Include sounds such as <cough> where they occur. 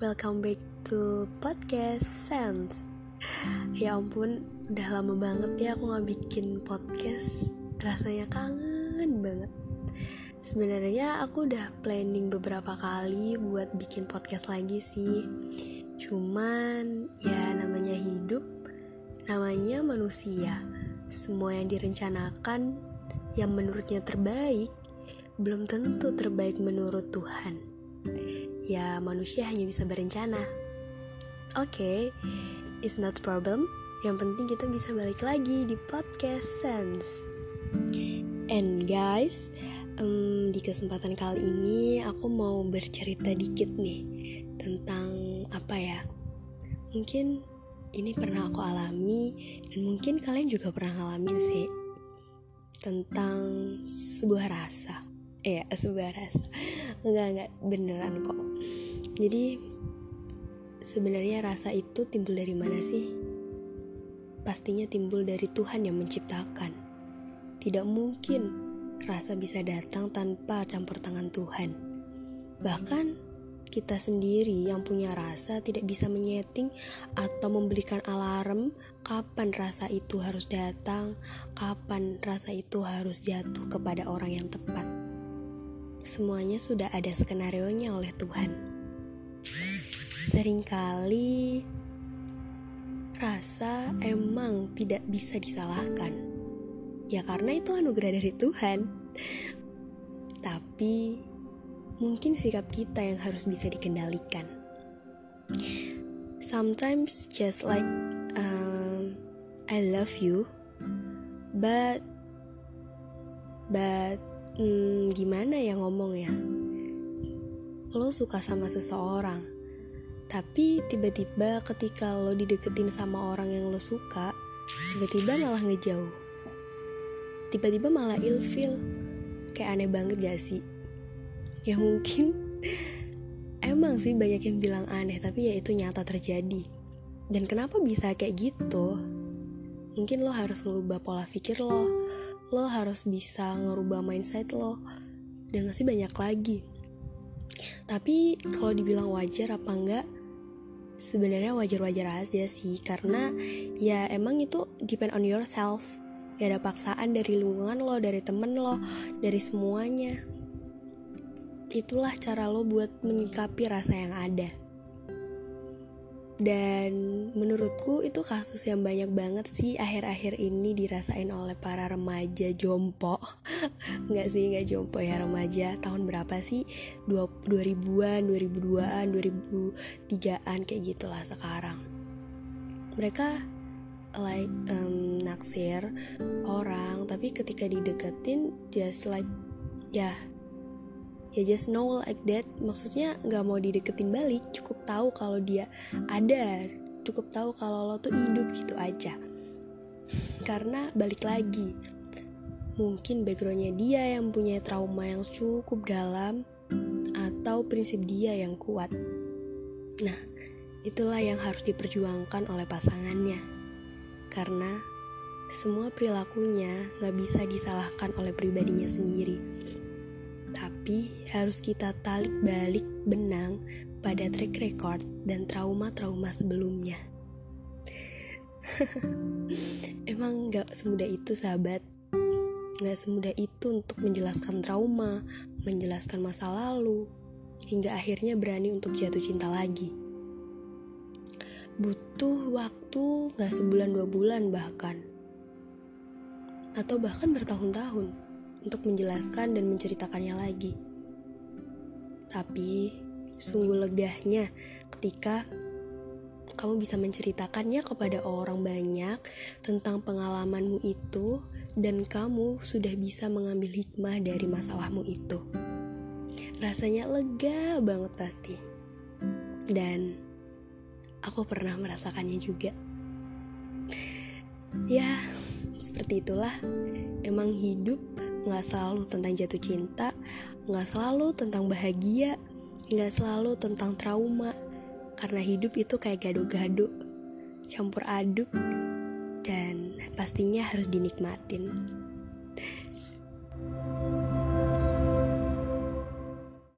welcome back to podcast Sense. Ya ampun, udah lama banget ya aku gak bikin podcast. Rasanya kangen banget. Sebenarnya aku udah planning beberapa kali buat bikin podcast lagi sih. Cuman ya namanya hidup, namanya manusia. Semua yang direncanakan yang menurutnya terbaik belum tentu terbaik menurut Tuhan ya manusia hanya bisa berencana. Oke, okay, it's not problem. Yang penting kita bisa balik lagi di podcast Sense. And guys, um, di kesempatan kali ini aku mau bercerita dikit nih tentang apa ya? Mungkin ini pernah aku alami dan mungkin kalian juga pernah ngalamin sih tentang sebuah rasa Iya, sebuah rasa. Enggak, enggak beneran kok. Jadi sebenarnya rasa itu timbul dari mana sih? Pastinya timbul dari Tuhan yang menciptakan. Tidak mungkin rasa bisa datang tanpa campur tangan Tuhan. Bahkan kita sendiri yang punya rasa tidak bisa menyeting atau memberikan alarm kapan rasa itu harus datang, kapan rasa itu harus jatuh kepada orang yang tepat semuanya sudah ada skenario-nya oleh Tuhan. Seringkali rasa emang tidak bisa disalahkan. Ya karena itu anugerah dari Tuhan. Tapi mungkin sikap kita yang harus bisa dikendalikan. Sometimes just like um, I love you, but but hmm, gimana ya ngomong ya? Lo suka sama seseorang tapi tiba-tiba ketika lo dideketin sama orang yang lo suka tiba-tiba malah ngejauh. Tiba-tiba malah ilfil kayak aneh banget gak sih? Ya mungkin <laughs> emang sih banyak yang bilang aneh tapi ya itu nyata terjadi. Dan kenapa bisa kayak gitu? Mungkin lo harus ngerubah pola pikir lo lo harus bisa ngerubah mindset lo dan masih banyak lagi. Tapi kalau dibilang wajar apa enggak sebenarnya wajar-wajar aja sih karena ya emang itu depend on yourself. Gak ada paksaan dari lingkungan lo dari temen lo dari semuanya. Itulah cara lo buat menyikapi rasa yang ada dan menurutku itu kasus yang banyak banget sih akhir-akhir ini dirasain oleh para remaja jompo. <laughs> Nggak sih nggak jompo ya remaja. Tahun berapa sih? 2000-an 2002-an 2003-an kayak gitulah sekarang. Mereka like um, naksir orang tapi ketika dideketin just like ya ya just know like that. Maksudnya nggak mau dideketin balik. Cukup tahu kalau dia ada cukup tahu kalau lo tuh hidup gitu aja. Karena balik lagi mungkin backgroundnya dia yang punya trauma yang cukup dalam atau prinsip dia yang kuat. Nah itulah yang harus diperjuangkan oleh pasangannya. Karena semua perilakunya nggak bisa disalahkan oleh pribadinya sendiri tapi harus kita talik balik benang pada track record dan trauma-trauma sebelumnya. <laughs> Emang gak semudah itu sahabat Gak semudah itu untuk menjelaskan trauma, menjelaskan masa lalu, hingga akhirnya berani untuk jatuh cinta lagi. Butuh waktu gak sebulan dua bulan bahkan. Atau bahkan bertahun-tahun untuk menjelaskan dan menceritakannya lagi. Tapi sungguh legahnya ketika kamu bisa menceritakannya kepada orang banyak tentang pengalamanmu itu dan kamu sudah bisa mengambil hikmah dari masalahmu itu. Rasanya lega banget pasti. Dan aku pernah merasakannya juga. Ya, seperti itulah. Emang hidup nggak selalu tentang jatuh cinta, nggak selalu tentang bahagia, nggak selalu tentang trauma. Karena hidup itu kayak gado-gado, campur aduk, dan pastinya harus dinikmatin.